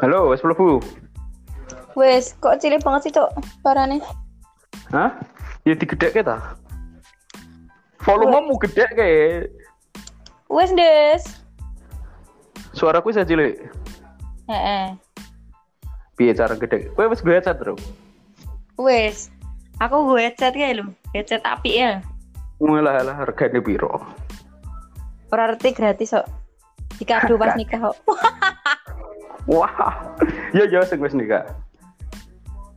Halo, wes mlebu. Wes, kok cilik banget sih, Cok? Parane. Hah? Ya digedhekke ta? Volumemu gede kayak Wes, Des. suaraku saya cilik. Heeh. Piye cara gede? Kowe wis gue headset, Bro. Wes. Aku gue headset kayak lu. Headset api ya. Mulah lah hargane piro? Ora arti gratis kok. Dikado pas nikah kok. Wah. Ya ya sing wis nikah.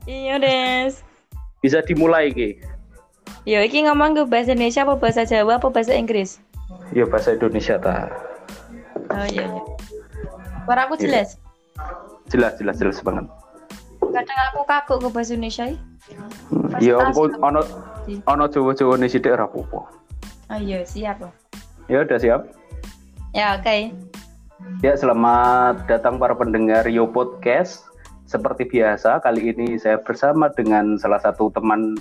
iya, Des. Bisa dimulai iki. Yo, iki ngomong ke bahasa Indonesia apa bahasa Jawa apa bahasa Inggris? Ya bahasa Indonesia ta. Oh iya. iya. Suara aku jelas. Jelas jelas jelas banget. Kadang aku kagok ke bahasa Indonesia. ih. Hmm, Ya engko Presentasi. ono ono Jawa-Jawa ne sithik ora apa-apa. Oh iya, siap. Ya udah siap. Ya, oke. Ya, selamat datang para pendengar Yo Podcast. Seperti biasa, kali ini saya bersama dengan salah satu teman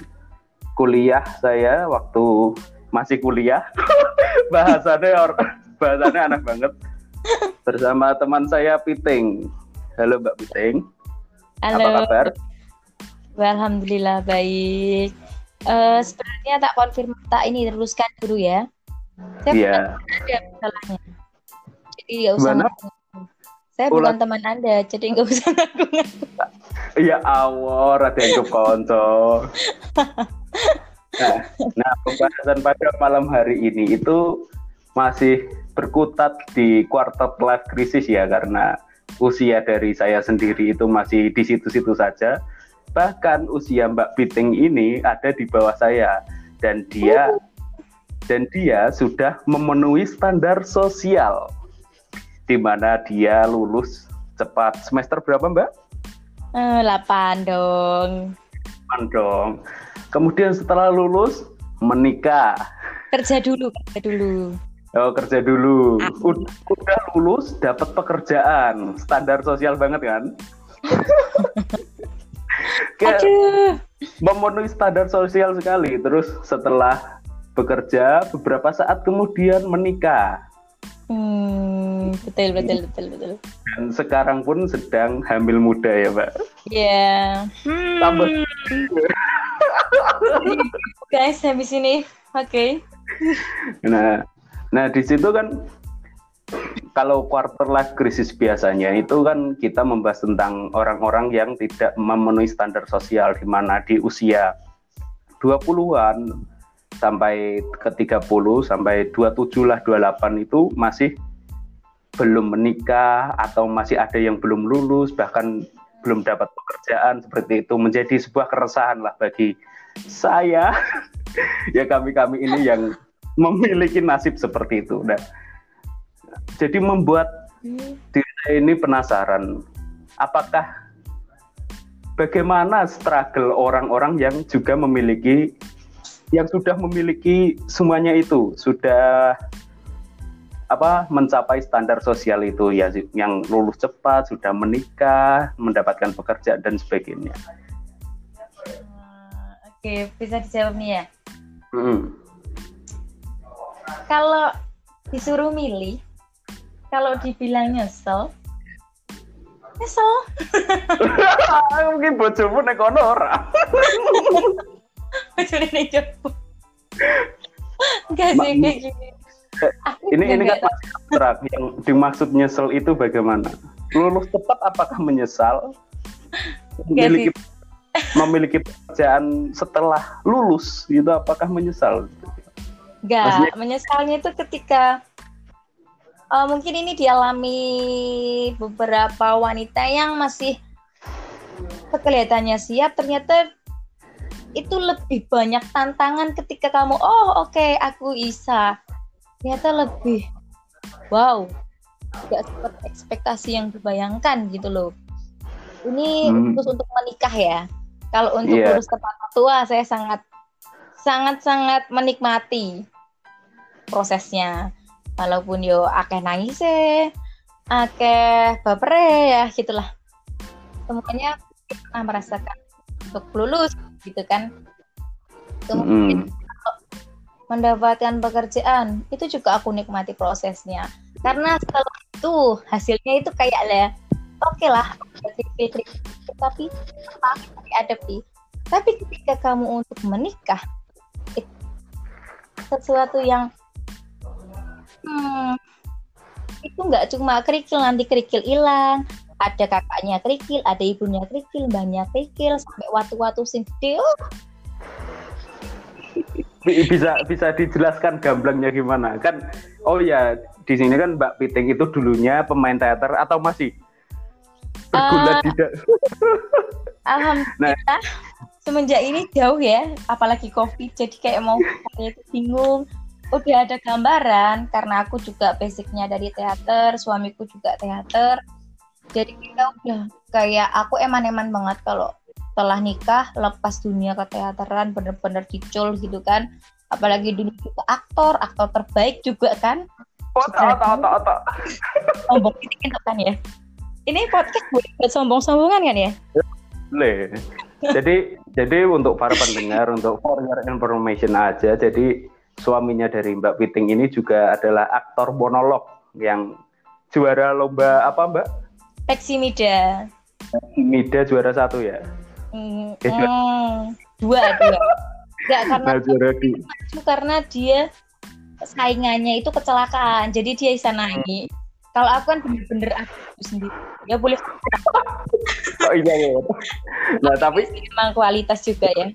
kuliah saya waktu masih kuliah. bahasannya or, bahasannya anak banget. Bersama teman saya Piting. Halo Mbak Piting. Apa Halo. kabar? Alhamdulillah baik. Eh sebenarnya tak konfirm tak ini teruskan dulu ya. Saya Iya. bukan teman Anda masalahnya. Nggak usah. Saya Ulang. bukan teman Anda, jadi nggak usah ngaku. Ya awor ada yang konco. Nah, nah, pembahasan pada malam hari ini itu masih berkutat di quarter life crisis ya karena usia dari saya sendiri itu masih di situ-situ saja. Bahkan usia Mbak Piting ini ada di bawah saya dan dia dan dia sudah memenuhi standar sosial di mana dia lulus cepat semester berapa Mbak? Eh, 8 dong. Aman dong. Kemudian setelah lulus menikah. Kerja dulu, kerja dulu. Oh, kerja dulu. Ud- Udah lulus dapat pekerjaan. Standar sosial banget kan? Kayak Aduh. memenuhi standar sosial sekali. Terus setelah bekerja beberapa saat kemudian menikah. Hmm, betul, betul, betul, betul. Dan sekarang pun sedang hamil muda ya, Mbak. Ya. Hmm. Tambah. Guys, habis ini. Oke. Nah, nah di situ kan kalau quarter life crisis biasanya itu kan kita membahas tentang orang-orang yang tidak memenuhi standar sosial di mana di usia 20-an sampai ke 30 sampai 27 lah 28 itu masih belum menikah atau masih ada yang belum lulus bahkan belum dapat pekerjaan seperti itu menjadi sebuah keresahan lah bagi saya ya kami-kami ini yang memiliki nasib seperti itu. Nah, jadi membuat diri saya ini penasaran, apakah bagaimana struggle orang-orang yang juga memiliki, yang sudah memiliki semuanya itu, sudah apa mencapai standar sosial itu ya yang lulus cepat, sudah menikah, mendapatkan pekerjaan dan sebagainya. Oke, bisa dijawab nih ya. Mm. Kalau disuruh milih, kalau dibilang nyesel, nyesel. Mungkin bojomu nek kono ora. Ning jopo. Enggak sih kayak gini. Aku ini ini kan masih abstrak. Yang dimaksud nyesel itu bagaimana? Lulus tepat apakah menyesal? Memiliki memiliki pekerjaan setelah lulus itu apakah menyesal? Enggak, Maksudnya- menyesalnya itu ketika eh, mungkin ini dialami beberapa wanita yang masih kelihatannya siap, ternyata itu lebih banyak tantangan ketika kamu, oh oke aku bisa. Ternyata lebih, wow, nggak seperti ekspektasi yang dibayangkan gitu loh. Ini Hmm. khusus untuk menikah ya. Kalau untuk Iya. urus tepat tua, saya sangat sangat sangat menikmati prosesnya walaupun yo akeh nangis akeh bapere ya gitulah semuanya pernah merasakan untuk lulus gitu kan. Kemudian Mm. mendapatkan pekerjaan itu juga aku nikmati prosesnya. Karena setelah itu hasilnya itu kayak lah oke okay lah tapi tapi ada pi. Tapi ketika kamu untuk menikah itu sesuatu yang hmm, itu nggak cuma kerikil nanti kerikil hilang ada kakaknya kerikil ada ibunya kerikil banyak kerikil sampai waktu-waktu sing gede. Oh. bisa bisa dijelaskan gamblangnya gimana? Kan oh ya di sini kan Mbak Piting itu dulunya pemain teater atau masih? Bergulat uh, tidak? Alhamdulillah nah. semenjak ini jauh ya apalagi covid jadi kayak mau kayak bingung. Udah ada gambaran karena aku juga basicnya dari teater suamiku juga teater jadi kita udah kayak aku eman-eman banget kalau setelah nikah lepas dunia keteateran bener-bener dicul gitu kan. Apalagi dulu juga aktor aktor terbaik juga kan. Otak otak otak sombong gitu kan ya. Ini podcast buat sombong-sombongan kan ya? Boleh. Jadi jadi untuk para pendengar untuk for your information aja jadi suaminya dari Mbak Piting ini juga adalah aktor monolog yang juara lomba apa Mbak? Peximida. Peximida juara satu ya? Hmm, eh, hmm, dua dua. Enggak karena nah, juara di... karena dia saingannya itu kecelakaan, jadi dia bisa naik. Hmm. Kalau aku kan bener-bener aku sendiri. Ya boleh. oh iya iya. Nah tapi memang kualitas juga ya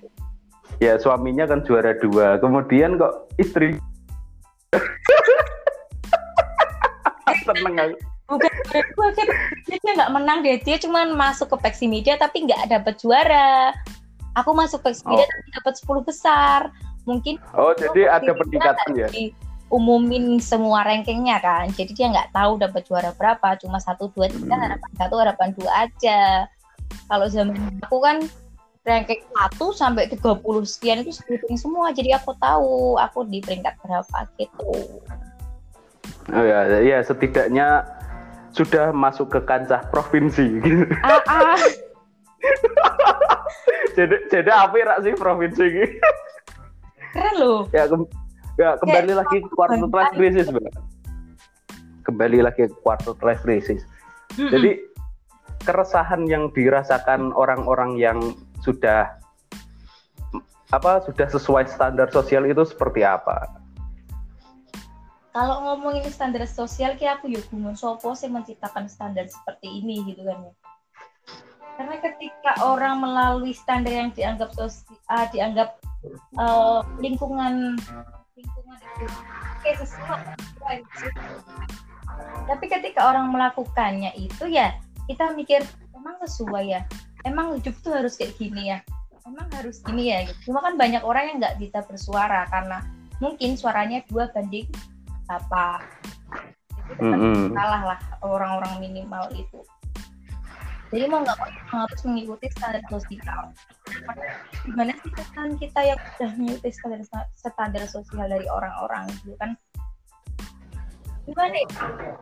ya suaminya kan juara dua kemudian kok istri seneng aku bukan dia nggak menang deh. Dia cuma masuk ke Pexi Media tapi nggak dapet juara. Aku masuk Pexi Media oh. tapi dapat 10 besar. Mungkin oh jadi ada peningkatan ya? umumin semua rankingnya kan. Jadi dia nggak tahu dapat juara berapa. Cuma satu dua tiga hmm. harapan satu harapan dua aja. Kalau zaman aku kan ranking 1 sampai 30 sekian itu sebutin semua. Jadi aku tahu aku di peringkat berapa gitu. Oh ya ya setidaknya sudah masuk ke kancah provinsi gitu. Ah, ah. jadi jadi apa ya sih provinsi gitu keren loh ya ke, ya kembali Kayak lagi ke quarter life crisis mbak kembali lagi ke quarter life crisis mm -mm. jadi keresahan yang dirasakan orang-orang yang sudah apa sudah sesuai standar sosial itu seperti apa? Kalau ngomongin standar sosial, kayak aku yuk bingung sopo sih menciptakan standar seperti ini gitu kan ya. Karena ketika orang melalui standar yang dianggap sosial, uh, dianggap uh, lingkungan lingkungan itu kayak sesuatu tapi ketika orang melakukannya itu ya kita mikir emang sesuai ya? Emang hidup tuh harus kayak gini ya? Emang harus gini ya? Cuma kan banyak orang yang nggak bisa bersuara karena mungkin suaranya dua banding apa. Jadi mm -hmm. kalah lah orang-orang minimal itu. Jadi mau nggak mau harus mengikuti standar sosial. Gimana sih kan kita yang udah mengikuti standar standar sosial dari orang-orang gitu kan? Gimana ya?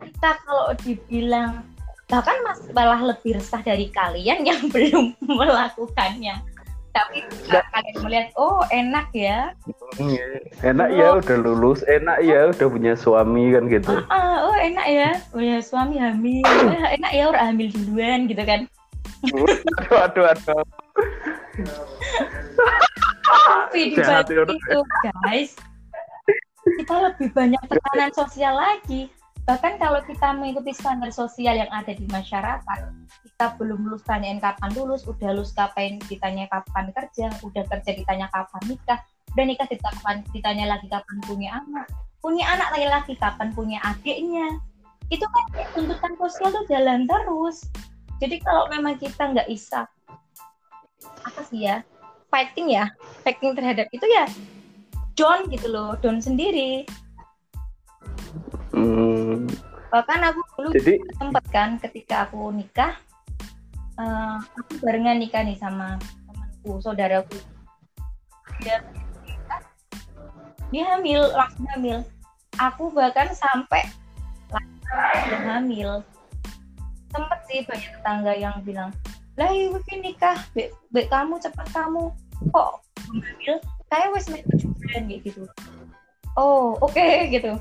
kita kalau dibilang bahkan mas malah lebih resah dari kalian yang belum melakukannya tapi kalian melihat oh enak ya. Enak ya oh. udah lulus. Enak ya udah punya suami kan gitu. Uh, oh enak ya. Punya suami hamil. Eh, enak ya udah hamil duluan gitu kan. Aduh aduh aduh tapi itu guys kita lebih banyak tekanan sosial lagi. Bahkan kalau kita mengikuti standar sosial yang ada di masyarakat kita belum lulus tanyain kapan lulus udah lulus kapan ditanya kapan kerja udah kerja ditanya kapan nikah udah nikah ditanya, ditanya lagi kapan punya anak punya anak lagi-lagi kapan punya adiknya. Itu kan tuntutan sosial tuh jalan terus. Jadi kalau memang kita nggak bisa apa sih ya fighting ya fighting terhadap itu ya down gitu loh down sendiri. Hmm. Bahkan aku dulu Jadi, sempat kan ketika aku nikah, uh, aku barengan nikah nih sama temanku, saudaraku. Dia dia hamil, langsung hamil. Aku bahkan sampai langsung hamil. Sempet sih banyak tetangga yang bilang, lah ibu nikah, be, be kamu cepat kamu kok hamil, kayak wes tujuh bulan gitu. Oh oke okay, gitu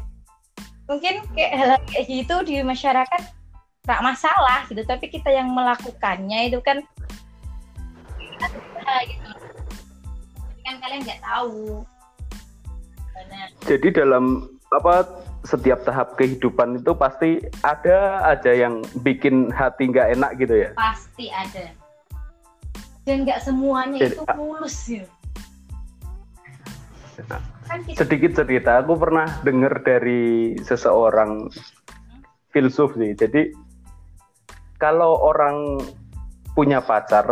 mungkin kayak hal kayak gitu di masyarakat nggak masalah gitu. Tapi kita yang melakukannya itu kan gitu. Kan kalian nggak tahu. Jadi dalam apa setiap tahap kehidupan itu pasti ada aja yang bikin hati nggak enak gitu ya? Pasti ada. Dan nggak semuanya jadi, itu mulus ya. Kan sedikit cerita aku pernah dengar dari seseorang filsuf sih. Jadi kalau orang punya pacar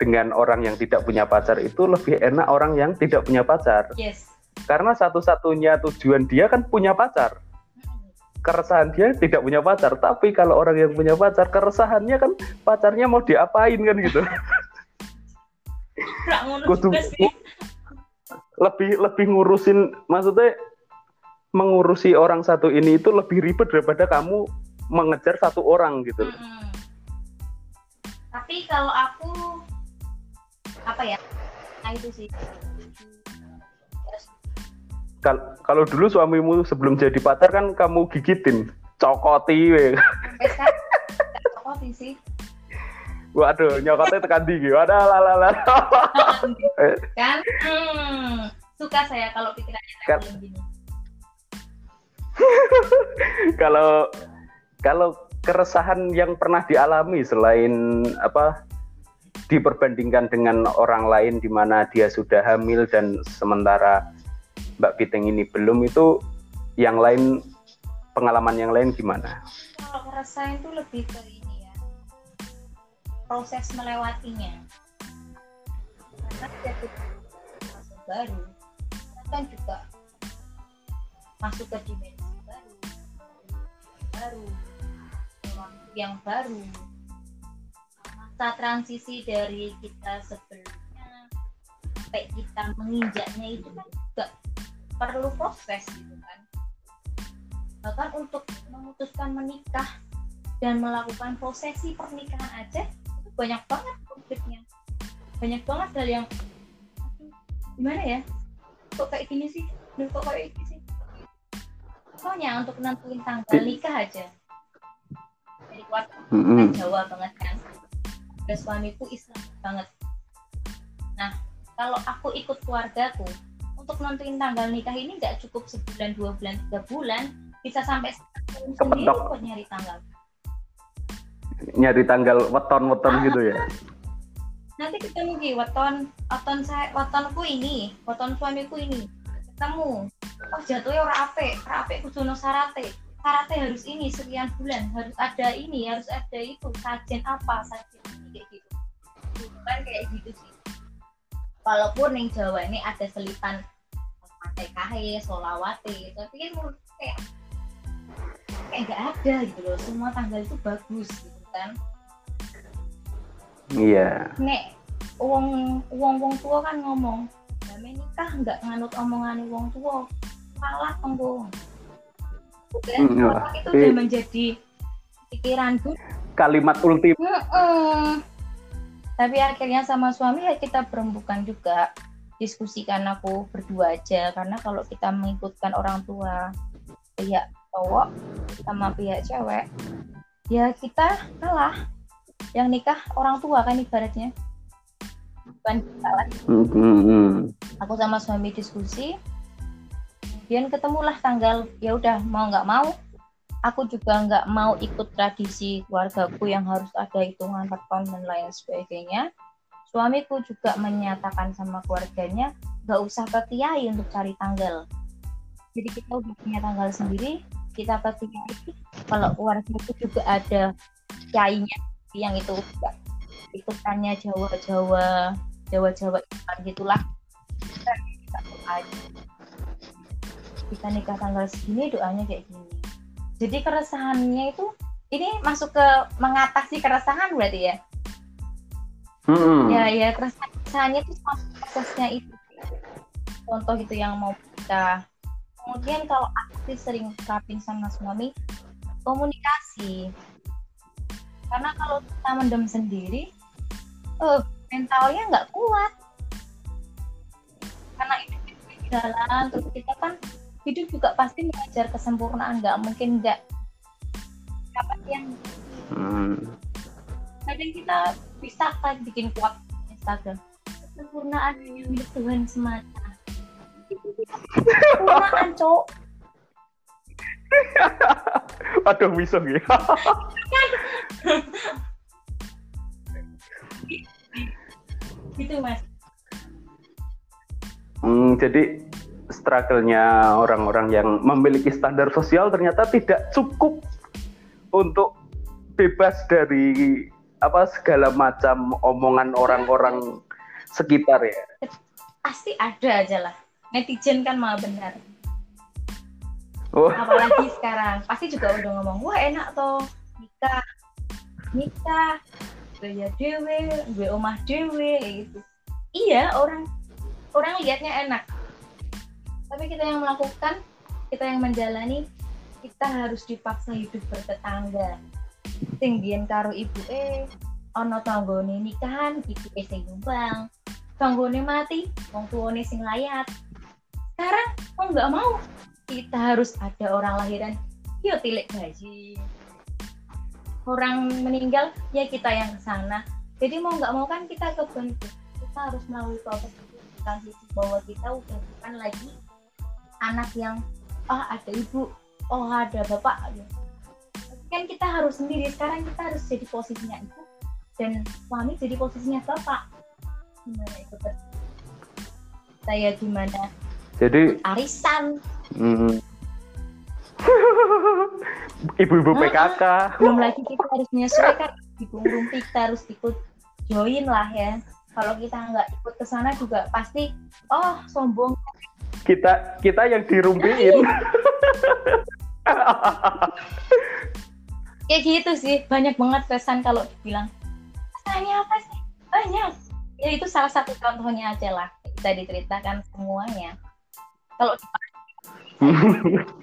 dengan orang yang tidak punya pacar itu lebih enak orang yang tidak punya pacar. Yes. Karena satu-satunya tujuan dia kan punya pacar. Keresahan dia tidak punya pacar tapi kalau orang yang punya pacar keresahannya kan pacarnya mau diapain kan gitu. Kudu, lebih lebih ngurusin maksudnya mengurusi orang satu ini itu lebih ribet daripada kamu mengejar satu orang gitu. Hmm. Tapi kalau aku apa ya? Nah itu sih Kal kalau dulu suamimu sebelum jadi pacar kan kamu gigitin, cokoti we. cokoti sih. Waduh, nyokotnya tekan tinggi. Waduh, lalala. kan, hmm, suka saya kalau pikirannya kan. gini. kalau kalau keresahan yang pernah dialami selain apa diperbandingkan dengan orang lain di mana dia sudah hamil dan sementara Mbak Piteng ini belum itu yang lain pengalaman yang lain gimana? Kalau ngerasain itu lebih ke ini ya proses melewatinya karena jadi masuk baru kan juga masuk ke dimensi baru baru yang baru. Masa transisi dari kita sebelumnya sampai kita menginjaknya itu kan juga perlu proses gitu kan. Bahkan untuk memutuskan menikah dan melakukan prosesi pernikahan aja itu banyak banget konfliknya. Banyak banget hal yang gimana ya? Kok kayak gini sih? Dan kok kayak gini sih? Pokoknya untuk nentuin tanggal nikah aja dari keluarga mm -hmm. Jawa banget kan. Dan suamiku Islam banget. Nah kalau aku ikut keluargaku untuk nentuin tanggal nikah ini nggak cukup sebulan dua bulan tiga bulan bisa sampai sendiri buat nyari tanggal. Nyari tanggal weton-weton gitu ya? Nanti ketemu ki weton weton saya wetonku ini weton suamiku ini ketemu. Oh jatuhnya orang ape orang ape kudu sarate sarate harus ini sekian bulan harus ada ini harus ada itu sajen apa sajen ini kayak gitu. Bukan kayak gitu sih. Walaupun yang Jawa ini ada selipan TKH, solawate tapi kan menurut kayak kayak nggak ada gitu loh. Semua tanggal itu bagus gitu kan. Iya. Nek uang uang uang tua kan ngomong namanya nikah nggak nganut omongan uang tua salah tunggu Oke, mm, iya. itu udah menjadi pikiranku. Kalimat ultim mm -mm. tapi akhirnya sama suami ya kita berembukan juga. Diskusikan aku berdua aja. Karena kalau kita mengikutkan orang tua pihak cowok sama pihak cewek ya kita kalah. Yang nikah orang tua kan ibaratnya. Bukan kita lagi mm-hmm. aku sama suami diskusi kemudian ketemulah tanggal ya udah mau nggak mau aku juga nggak mau ikut tradisi keluargaku yang harus ada hitungan tahun dan lain sebagainya Suamiku juga menyatakan sama keluarganya nggak usah ke kiai untuk cari tanggal. Jadi kita udah punya tanggal sendiri, kita ke kiai. Kalau itu juga ada kiainya yang itu juga ikutannya Jawa-Jawa, Jawa-Jawa Islam gitulah. Kita, kita nikah tanggal segini, doanya kayak gini. Jadi keresahannya itu ini masuk ke mengatasi keresahan berarti ya? Hmm. Ya ya keresahannya itu prosesnya itu. Contoh gitu yang mau kita. Kemudian kalau aku sering terapin sama suami komunikasi. Karena kalau kita mendem sendiri, uh, mentalnya nggak kuat. Karena itu jalan, terus kita kan hidup juga pasti mengajar kesempurnaan, nggak mungkin nggak apa yang hmm. kadang kita bisa kan bikin kuat Instagram kesempurnaan yang milik Tuhan semata kesempurnaan cok Aduh, bisa gitu. gitu mas. Hmm, jadi struggle-nya orang-orang yang memiliki standar sosial ternyata tidak cukup untuk bebas dari apa segala macam omongan orang-orang sekitar ya. Pasti ada aja lah. Netizen kan malah benar. Oh. Apalagi sekarang, pasti juga udah ngomong, wah enak toh nikah, nikah, gaya dewe, gue omah dewe, gitu. Iya orang orang lihatnya enak, tapi kita yang melakukan, kita yang menjalani, kita harus dipaksa hidup bertetangga. Tinggian karo ibu eh, ono tanggone nikahan, ibu eh sing nyumbang, tanggone mati, wong tuane sing layat. Sekarang mau nggak mau kita harus ada orang lahiran, yuk tilik gaji. Orang meninggal, ya kita yang ke sana. Jadi mau nggak mau kan kita kebentuk. Kita harus melalui proses transisi bahwa kita udah bukan lagi anak yang oh ada ibu oh ada bapak. Kan kita harus sendiri. Sekarang kita harus jadi posisinya ibu dan suami jadi posisinya bapak. Gimana itu saya gimana? Jadi arisan. Hmm. ibu-ibu PKK belum lagi kita harus menyesuaikan. Ibu rumpi kita harus ikut join lah ya. Kalau kita nggak ikut ke sana juga pasti oh sombong kita kita yang dirumpiin. Kayak gitu sih banyak banget pesan kalau dibilang pesannya apa sih? Banyak. Ya itu salah satu contohnya aja lah kita diceritakan semuanya. Kalau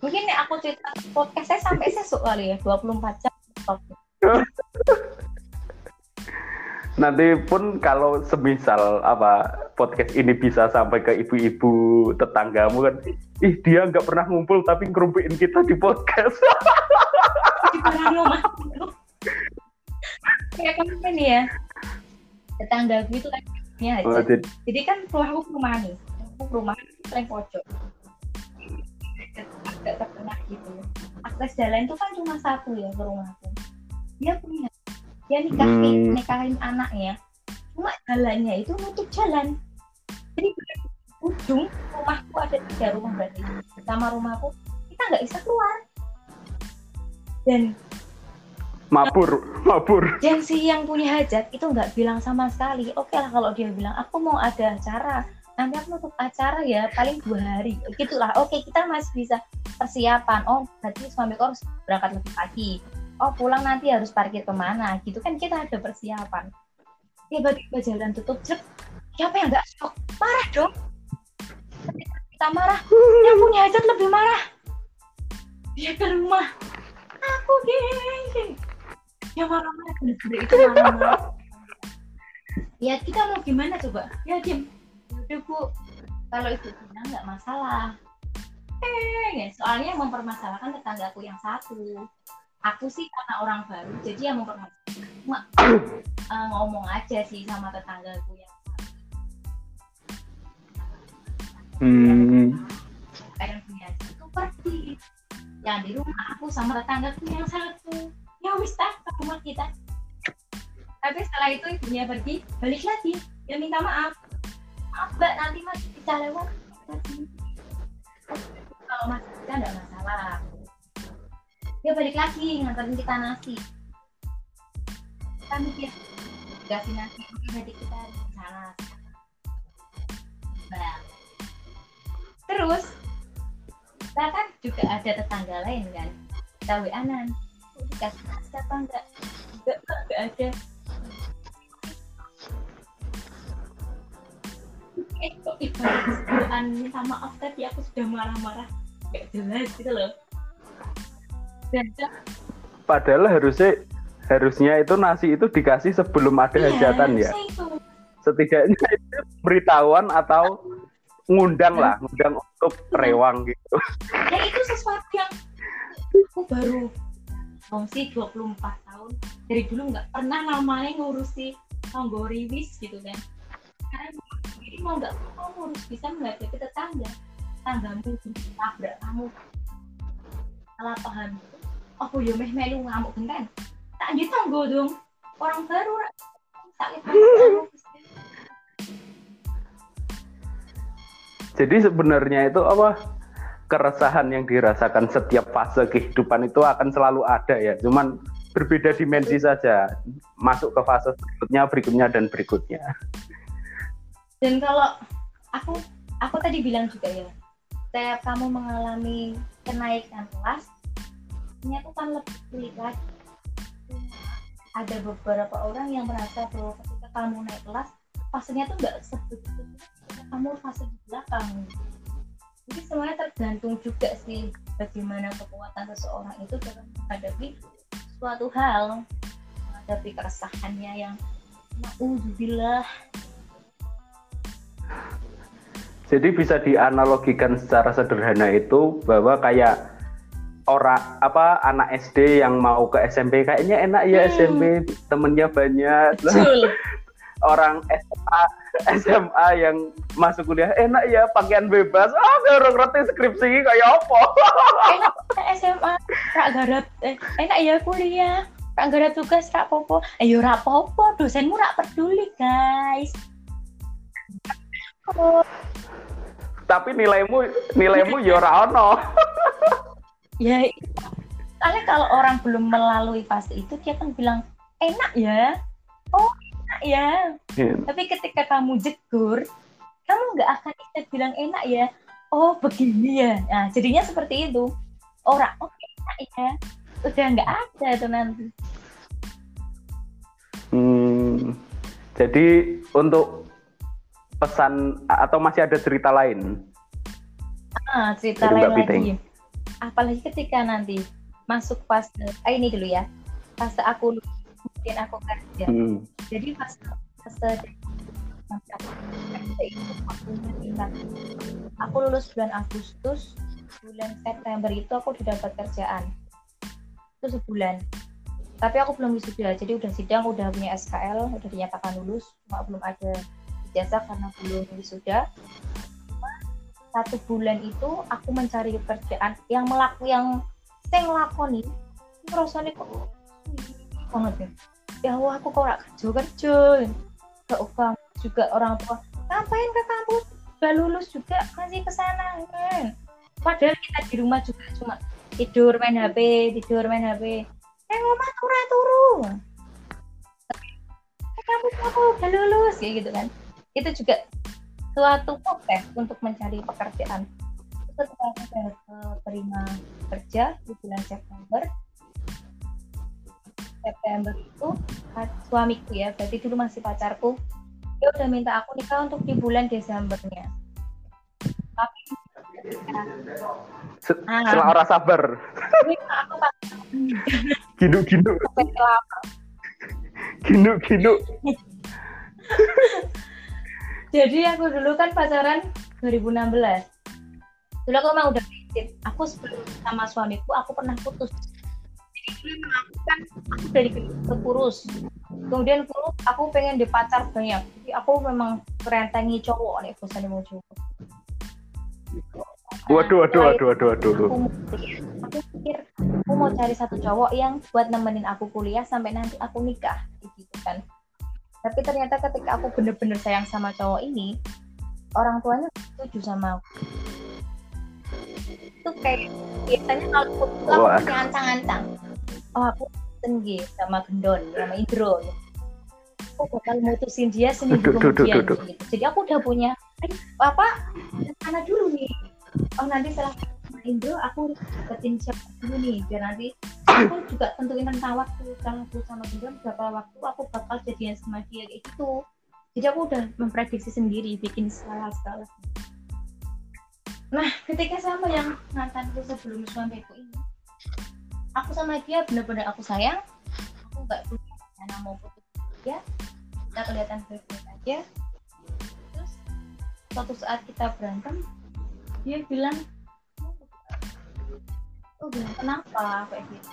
mungkin nih aku cerita podcast saya sampai sesuk kali ya 24 jam nanti pun kalau semisal apa podcast ini bisa sampai ke ibu-ibu tetanggamu kan ih dia nggak pernah ngumpul tapi ngerumpiin kita di podcast. Kayak kemarin ya tetangga gue itu kan ya oh, jadi... jadi kan rumahku rumah nih aku rumah paling pojok. Agak terkena gitu. Akses jalan itu kan cuma satu ya ke rumahku dia punya dia nikahin hmm. nikahin anaknya. Cuma jalannya itu nutup jalan. Jadi ujung rumahku ada tiga rumah berarti. Sama rumahku kita nggak bisa keluar. Dan mabur mabur. dan si yang punya hajat itu nggak bilang sama sekali. Oke lah kalau dia bilang aku mau ada acara. Nanti aku nutup acara ya paling dua hari. Gitulah oke kita masih bisa persiapan. Oh berarti suamiku harus berangkat lebih pagi oh pulang nanti harus parkir ke mana? Gitu kan kita ada persiapan. Tiba-tiba jalan tutup cek siapa yang nggak stok marah dong. Kita marah. Yang punya hajat lebih marah. Dia ke rumah. Aku geng ya marah-marah itu marah-marah ya kita mau gimana coba? Ya Jim udah bu. Kalau itu bilang nggak masalah. Eh soalnya mempermasalahkan tetanggaku yang satu aku sih karena orang baru jadi yang mempermasalahkan cuma uh, ngomong aja sih sama tetanggaku yang hmm. pengen punya itu pergi. Yang di rumah aku sama tetanggaku yang satu. Ya wis tak ke rumah kita. Tapi setelah itu ibunya pergi balik lagi. Dia minta maaf. Maaf mbak nanti mas bisa lewat. Kalau mas kita enggak masalah dia balik lagi nganterin kita nasi. Kita mikir kasih nasi? Oke berarti kita sana nah terus kita kan juga ada tetangga lain kan? Kita wa nan dikasih nasi apa enggak enggak enggak ada. Eh kok ibarat minta maaf tadi aku sudah marah-marah. Gak jelas gitu loh Padahal harusnya harusnya itu nasi itu dikasih sebelum ada iya, hajatan ya. Setidaknya itu. Beritahuan atau ngundang lah, ngundang untuk rewang gitu. Ya itu sesuatu yang aku baru Fungsi 24 tahun. Dari dulu nggak pernah namanya ngurusi tonggo riwis gitu kan. Karena ini mau nggak mau ngurus bisa menghadapi tetangga. Tanggamu tabrak kamu. Salah paham oh yo meh melu ngamuk kan tak gitu tonggo dong orang baru sakit jadi sebenarnya itu apa keresahan yang dirasakan setiap fase kehidupan itu akan selalu ada ya. Cuman berbeda dimensi saja. Masuk ke fase berikutnya, berikutnya dan berikutnya. Dan kalau aku aku tadi bilang juga ya, setiap kamu mengalami kenaikan kelas, ternyata kan lebih lagi. Ada beberapa orang yang merasa bahwa ketika kamu naik kelas, fasenya tuh nggak sebegitu. Kamu fase di belakang. Jadi semuanya tergantung juga sih bagaimana kekuatan seseorang itu dalam menghadapi suatu hal menghadapi keresahannya yang naudzubillah. Jadi bisa dianalogikan secara sederhana itu bahwa kayak orang apa anak SD yang mau ke SMP kayaknya enak ya hmm. SMP temennya banyak. Betul. orang SMA SMA yang masuk kuliah enak ya pakaian bebas. Ah baru ngerti skripsi kayak apa? Enak SMA rak garap eh, enak ya kuliah. Rak garap tugas rak popo ayo eh, rak popo dosenmu rak peduli guys. Oh. tapi nilaimu nilaimu ya ora ono ya soalnya kalau orang belum melalui fase itu dia kan bilang enak ya oh ya. Yeah. Tapi ketika kamu jegur, kamu nggak akan bisa bilang enak ya. Oh begini ya. Nah jadinya seperti itu. Orang oh enak ya. Udah nggak ada tuh nanti. Hmm, jadi untuk pesan atau masih ada cerita lain? Ah, cerita Dari lain lagi. Apalagi ketika nanti masuk fase, ah, ini dulu ya, fase aku mungkin aku kerja. Hmm. Jadi pas fase itu aku lulus bulan Agustus bulan September itu aku udah dapat kerjaan. Itu sebulan. Tapi aku belum wisuda jadi udah sidang udah punya SKL udah dinyatakan lulus cuma belum ada ijazah karena belum wisuda satu bulan itu aku mencari pekerjaan yang melaku yang saya ngelakoni rasanya kok banget ya. Ya Allah aku kok kerja kerja. Gak upah juga orang tua ngapain ke kampus? Gak lulus juga masih ke sana. Kan. Padahal kita di rumah juga cuma tidur main HP tidur main HP eh ngomong turun turun. Kampus aku gak lulus ya gitu kan. Itu juga suatu proses untuk mencari pekerjaan. Setelah aku sudah terima kerja di bulan September. September itu suamiku ya berarti dulu masih pacarku. Dia udah minta aku nikah untuk di bulan Desembernya. Tapi nah, setelah orang sabar. Ginu ginu ginu ginu jadi aku dulu kan pacaran 2016 dulu aku emang udah aku sebelum sama suamiku aku pernah putus. Melakukan aku dari ke kurus. Kemudian kurus aku pengen dipacar banyak. Jadi aku memang kerentengi cowok nih bosan mau cowok. Waduh waduh waduh waduh waduh aku, aku pikir aku mau cari satu cowok yang buat nemenin aku kuliah sampai nanti aku nikah gitu kan tapi ternyata ketika aku bener-bener sayang sama cowok ini orang tuanya setuju sama aku. Itu kayak biasanya kalau aku punya ancang-ancang oh aku tinggi sama Gendon sama gitu. aku bakal mutusin dia seminggu kemudian gitu. jadi aku udah punya apa mana dulu nih. Oh nanti setelah Indro aku deketin siapa dulu nih. Biar nanti aku juga tentuin tentang waktu kalau aku sama Gendon berapa waktu aku bakal jadian sama dia kayak gitu. Jadi aku udah memprediksi sendiri bikin salah-salah nah ketika sama yang mantanku sebelum suamiku ini aku sama dia bener-bener aku sayang. Aku nggak punya rencana mau putus dia. Kita kelihatan baik-baik aja. Terus suatu saat kita berantem dia bilang oh bilang kenapa? Kayak gitu.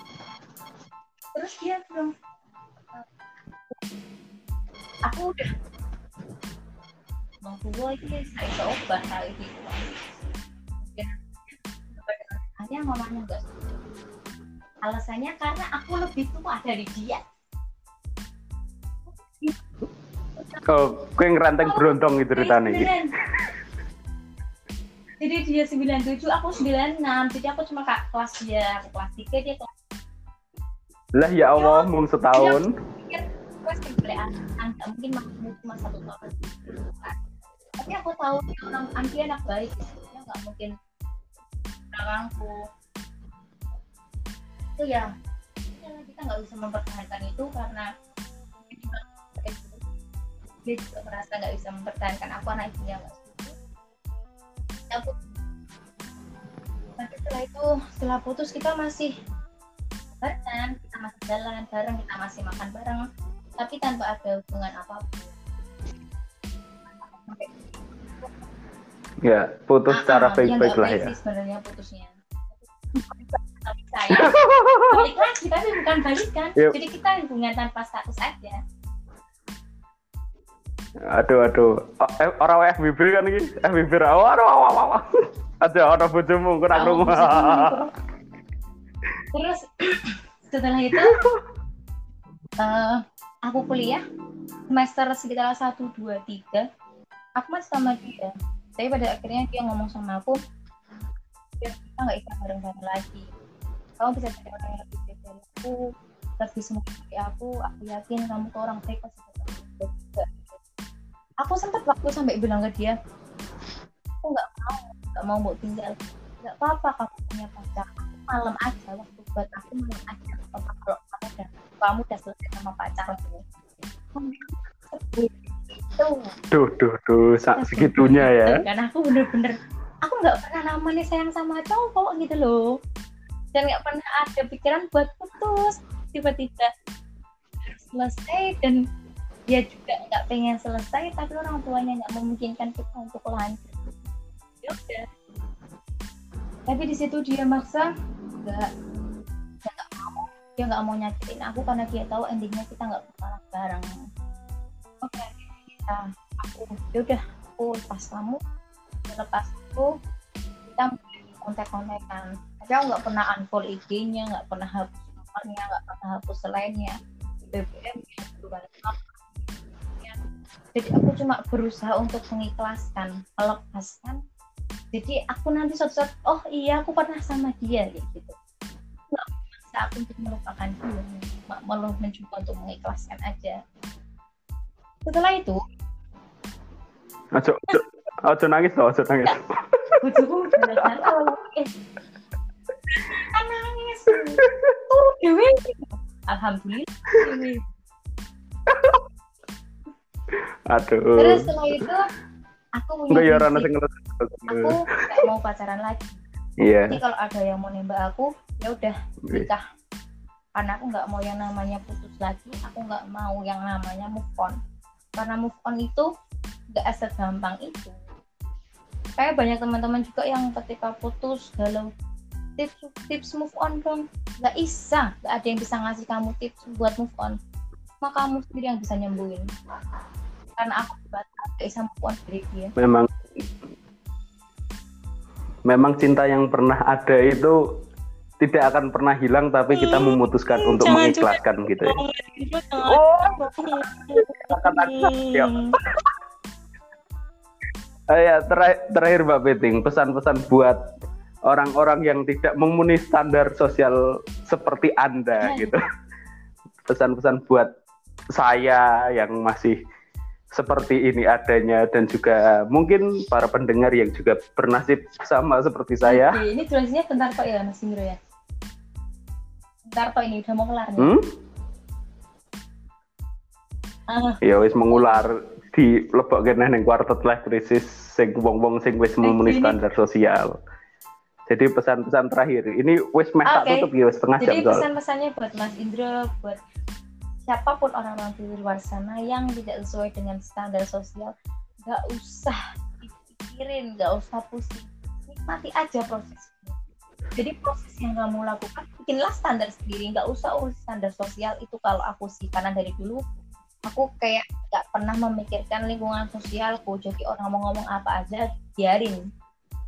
Terus dia bilang aku udah mau tua ini saya coba hal itu hanya ngomongnya enggak alasannya karena aku lebih tua dari dia. Oh, kue ngeranteng berontong gitu ceritanya. Jadi dia 97, aku 96. Jadi aku cuma kak kelas dia, aku kelas 3, dia kelas Lah ya Allah, mung setahun. pikir kelas kebelean, nggak mungkin masih cuma satu tahun. Tapi aku tahu dia orang Andi anak baik, dia nggak mungkin belakangku. Itu ya, ya, kita nggak bisa mempertahankan itu karena dia juga merasa nggak bisa mempertahankan aku anak ibunya nggak setuju. Aku tapi setelah itu setelah putus kita masih barengan kita masih jalan bareng kita masih makan bareng tapi tanpa ada hubungan apa pun Ya, putus Ah, secara ah, baik-baik lah ya. sebenarnya putusnya balik lagi tapi bukan balikan Yuk. jadi kita hubungan tanpa status aja Aduh, aduh. Oh, eh, orang FBB kan ini. FBB. Aduh, aduh, aduh. Ada orang bojomu Oh, rumah. terus setelah itu eh, aku kuliah semester sekitar satu dua tiga aku masih sama dia tapi pada akhirnya dia ngomong sama aku ya kita nggak bisa bareng-bareng lagi kamu bisa cari orang yang lebih baik dari aku lebih semua dari aku aku yakin kamu tuh orang baik pasti juga aku sempat waktu sampai bilang ke dia aku nggak mau nggak mau mau tinggal. Nggak apa-apa kamu punya pacar. Aku malam aja waktu buat aku malam aja. Apa kalau kamu udah kamu udah selesai sama pacarmu itu Duh, duh, duh. Segitunya ya. karena aku bener-bener aku nggak pernah namanya sayang sama cowok gitu loh. Dan nggak pernah ada pikiran buat putus. Tiba-tiba selesai dan dia juga nggak pengen selesai tapi orang tuanya nggak memungkinkan kita untuk lanjut. Ya udah. Tapi di situ dia maksa nggak dia nggak mau. Dia nggak mau nyakitin aku karena dia tahu endingnya kita nggak bakalan bareng. Oke. Akhirnya kita aku ya udah aku lepas kamu. Lepas aku. Kita kontak-kontakan tapi aku nggak pernah unfollow IG-nya nggak pernah hapus nomornya nggak pernah hapus selainnya. BBM nya jadi aku cuma berusaha untuk mengikhlaskan melepaskan. Jadi aku nanti suatu saat oh iya aku pernah sama dia kayak gitu. Nggak memaksa aku untuk melupakan dia Ma- malah mencoba untuk mengikhlaskan aja. Setelah itu Ojo, ojo, ojo nangis loh, ojo nangis. bojoku udah tahu eh kan nangis. Turu dewe. Alhamdulillah. Aduh. terus setelah itu aku punya Enggak ya Rana aku nggak mau pacaran lagi. Iya. jadi kalau ada yang mau nembak aku ya udah nikah. Karena aku nggak mau yang namanya putus lagi aku nggak mau yang namanya move on. Karena move on itu nggak segampang itu. Kayak banyak teman-teman juga yang ketika putus galau tips tips move on dong nggak bisa. Nggak ada yang bisa ngasih kamu tips buat move on. Cuma kamu sendiri yang bisa nyembuhin karena aku bisa move on dari dia Memang memang cinta yang pernah ada itu tidak akan pernah hilang tapi kita memutuskan untuk jangan mengikhlaskan gitu ya. Oh, ya. Eh, ya, terakhir, terakhir Mbak Beting, pesan-pesan buat orang-orang yang tidak memenuhi standar sosial seperti Anda Ya. gitu. Pesan-pesan buat saya yang masih seperti ini adanya dan juga mungkin para pendengar yang juga bernasib sama seperti saya. Oke, ini durasinya bentar kok ya Mas Indro ya. Bentar kok ini udah mau kelar nih. Hmm? Ah, Ya wis mengular di lebok kene ning quarter life crisis sing wong-wong sing wis memenuhi standar sosial. Jadi pesan-pesan terakhir, ini wis meh tak Oke. tutup ya wis setengah jam jadi pesan-pesannya buat Mas Indro, buat siapa pun orang-orang di luar sana yang tidak sesuai dengan standar sosial, nggak usah dipikirin, nggak usah pusing, nikmati aja prosesnya. jadi proses yang kamu lakukan bikinlah standar sendiri. Nggak usah urus standar sosial. Itu kalau aku sih karena dari dulu aku kayak nggak pernah memikirkan lingkungan sosialku. Jadi orang mau ngomong apa aja biarin.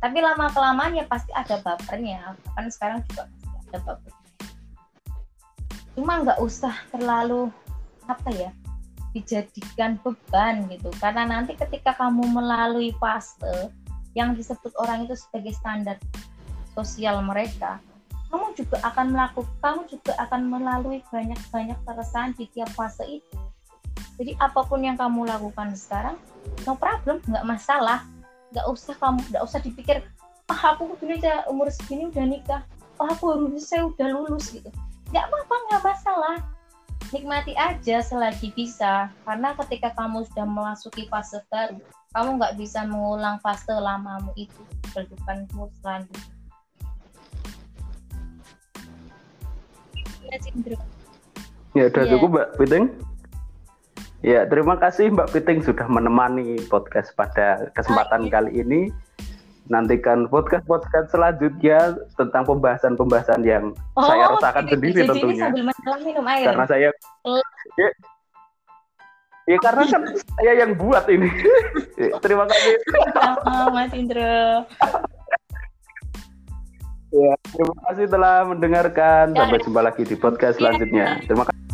Tapi lama kelamaan ya pasti ada bapernya kan sekarang juga pasti ada baper cuma nggak usah terlalu apa ya dijadikan beban gitu. Karena nanti ketika kamu melalui fase yang disebut orang itu sebagai standar sosial mereka kamu juga akan melakukan kamu juga akan melalui banyak-banyak keresahan di tiap fase itu. Jadi apa pun yang kamu lakukan sekarang no problem nggak masalah. Nggak usah kamu nggak usah dipikir ah aku udah umur segini udah nikah. Oh aku harus saya udah lulus gitu nggak apa-apa nggak masalah. Nikmati aja selagi bisa. Karena ketika kamu sudah memasuki fase baru kamu nggak bisa mengulang fase lamamu itu kehidupanmu selanjutnya ya udah yeah. cukup mbak Piting. Ya terima kasih mbak Piting sudah menemani podcast pada kesempatan Hai. kali ini nantikan podcast-podcast selanjutnya tentang pembahasan-pembahasan yang oh, saya rasakan jadi, sendiri jadi tentunya. sambil minum air. Karena saya ya, ya karena kan saya yang buat ini. Terima kasih. Mas Indro. ya, terima kasih telah mendengarkan. Sampai jumpa lagi di podcast selanjutnya. Terima kasih.